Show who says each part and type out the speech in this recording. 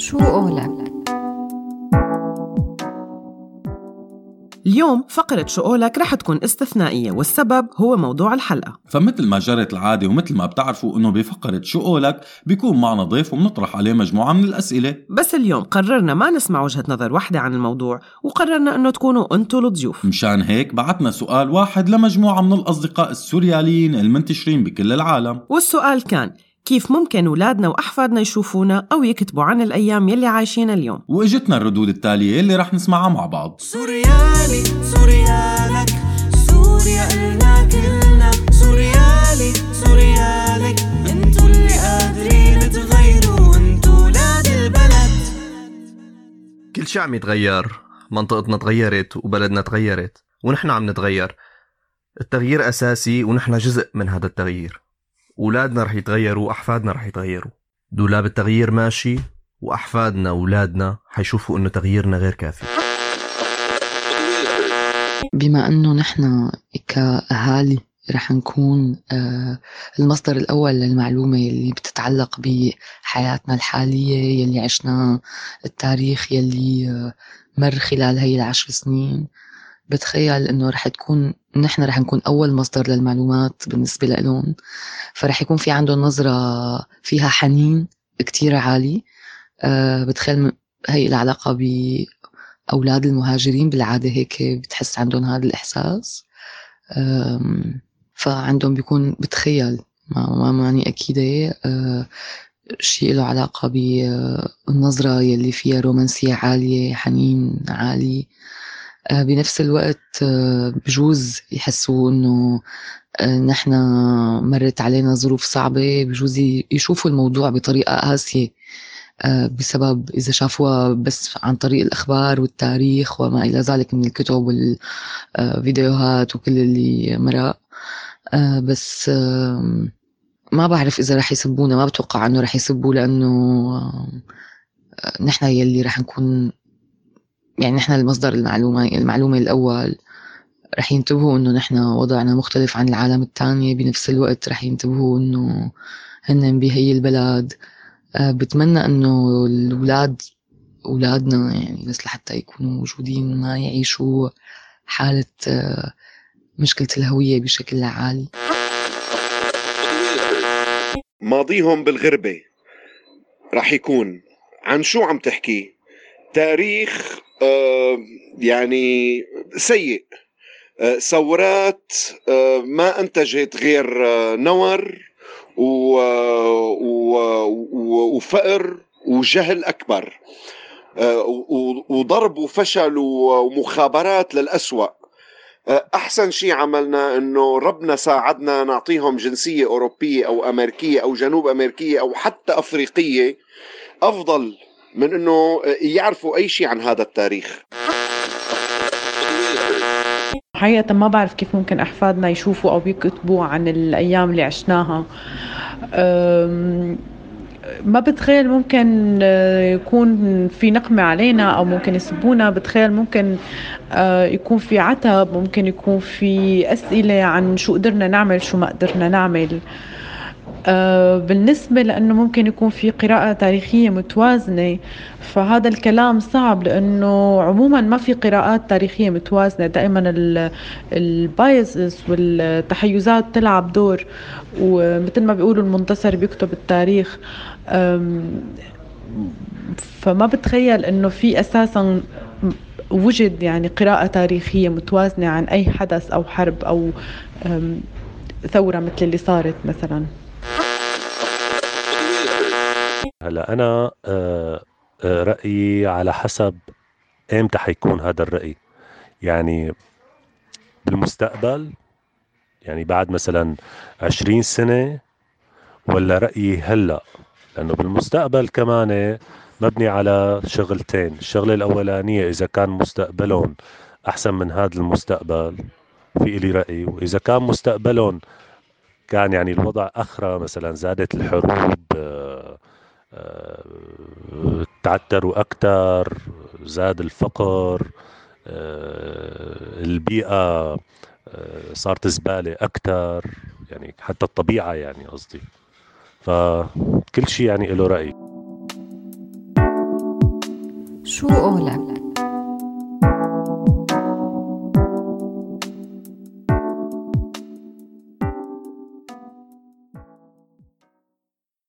Speaker 1: شو قولك؟
Speaker 2: اليوم فقرة شو قولك رح تكون استثنائية والسبب هو موضوع الحلقة.
Speaker 3: فمثل ما جرت العادة ومثل ما بتعرفوا إنه بفقرة شو قولك بيكون معنا ضيف وبنطرح عليه مجموعة من الأسئلة.
Speaker 2: بس اليوم قررنا ما نسمع وجهة نظر واحدة عن الموضوع وقررنا إنه تكونوا أنتوا الضيوف.
Speaker 3: مشان هيك بعتنا سؤال واحد لمجموعة من الأصدقاء السورياليين المنتشرين بكل العالم.
Speaker 2: والسؤال كان كيف ممكن أولادنا وأحفادنا يشوفونا أو يكتبوا عن الأيام يلي عايشينها اليوم؟
Speaker 3: وإجتنا الردود التالية اللي رح نسمعها مع بعض.
Speaker 4: سوريالي سوريالك سوريا إلنا كلنا. سوريالي سوريالك انتو اللي قادرين تغيروا انتو ولاد البلد.
Speaker 5: كل شيء عم يتغير منطقتنا تغيرت وبلدنا تغيرت ونحن عم نتغير. التغيير أساسي ونحن جزء من هذا التغيير. أولادنا رح يتغيروا وأحفادنا رح يتغيروا. دولاب التغيير ماشي وأحفادنا وأولادنا حيشوفوا إنه تغييرنا غير كافي.
Speaker 6: بما إنه نحن كأهالي رح نكون آه، المصدر الأول للمعلومة اللي بتتعلق بحياتنا الحالية يلي عشنا التاريخ يلي آه، مر خلال هي العشر سنين. بتخيل إنه رح تكون نحن رح نكون أول مصدر للمعلومات بالنسبة لهم فرح يكون في عندهم نظرة فيها حنين كتير عالي. آه، بتخيل هي العلاقه بأولاد المهاجرين بالعادة هيك بتحس عندهم هذا الإحساس. أم، فعندهم بيكون بتخيل ما, ما ماني أكيدة أه، شيء له علاقة بالنظرة يلي فيها رومانسية عالية حنين عالي. بنفس الوقت أه، بجوز يحسوا إنه أه، نحن مرت علينا ظروف صعبة بجوز يشوفوا الموضوع بطريقة قاسية آه، بسبب إذا شافوها بس عن طريق الأخبار والتاريخ وما إلى ذلك من الكتب والفيديوهات وكل اللي مرق آه، بس ما بعرف إذا رح يسبونا ما بتوقع إنه رح يسبوا لأنه آه، نحن يلي رح نكون يعني نحن المصدر المعلومة المعلومة الأول رح ينتبهوا إنه نحن وضعنا مختلف عن العالم التانية بنفس الوقت رح ينتبهوا إنه هن بهي البلد. آه، بتمنى إنه الاولاد أولادنا يعني بس لحتى يكونوا موجودين ما يعيشوا حالة آه، مشكلة الهوية بشكل عالي
Speaker 7: ماضيهم بالغربة رح يكون. عن شو عم تحكي؟ تاريخ آه، يعني سيء. آه، ثورات آه، ما أنتجت غير نور وفقر وجهل و- وضرب وفشل ومخابرات للأسوأ. آه، أحسن شيء عملنا إنه ربنا ساعدنا نعطيهم جنسية أوروبية أو أمريكية أو جنوب أمريكية أو حتى أفريقية. أفضل من إنه يعرفوا أي شيء عن هذا التاريخ.
Speaker 8: حقيقة ما بعرف كيف ممكن أحفادنا يشوفوا أو يكتبوا عن الأيام اللي عشناها. ما بتخيل ممكن آه، يكون في نقمة علينا أو ممكن يسبونا. بتخيل ممكن آه، يكون في عتب ممكن يكون في أسئلة عن شو قدرنا نعمل شو ما قدرنا نعمل. آه، بالنسبة لأنه ممكن يكون في قراءة تاريخية متوازنة فهذا الكلام صعب لأنه عموما ما في قراءات تاريخية متوازنة دائما البايزز والتحيزات تلعب دور ومثل ما بيقولوا المنتصر بيكتب التاريخ. فما بتخيل إنه في أساسا وجد يعني قراءة تاريخية متوازنة عن أي حدث أو حرب أو ثورة مثل اللي صارت مثلا.
Speaker 9: هلا أنا آه، آه، رأيي على حسب إمتى حيكون هذا الرأي. يعني بالمستقبل يعني بعد مثلا عشرين سنة ولا رأيي هلأ؟ لأنه بالمستقبل كمان مبني على شغلتين. الشغلة الأولانية إذا كان مستقبلهم أحسن من هذا المستقبل في إلي رأي. وإذا كان مستقبلهم كان يعني الوضع أخرى مثلا زادت الحروب آه، تعتروا أكثر زاد الفقر آه، البيئة آه، صارت زبالة أكثر يعني حتى الطبيعة يعني قصدي فكل شيء يعني له رأي
Speaker 1: شو قولك؟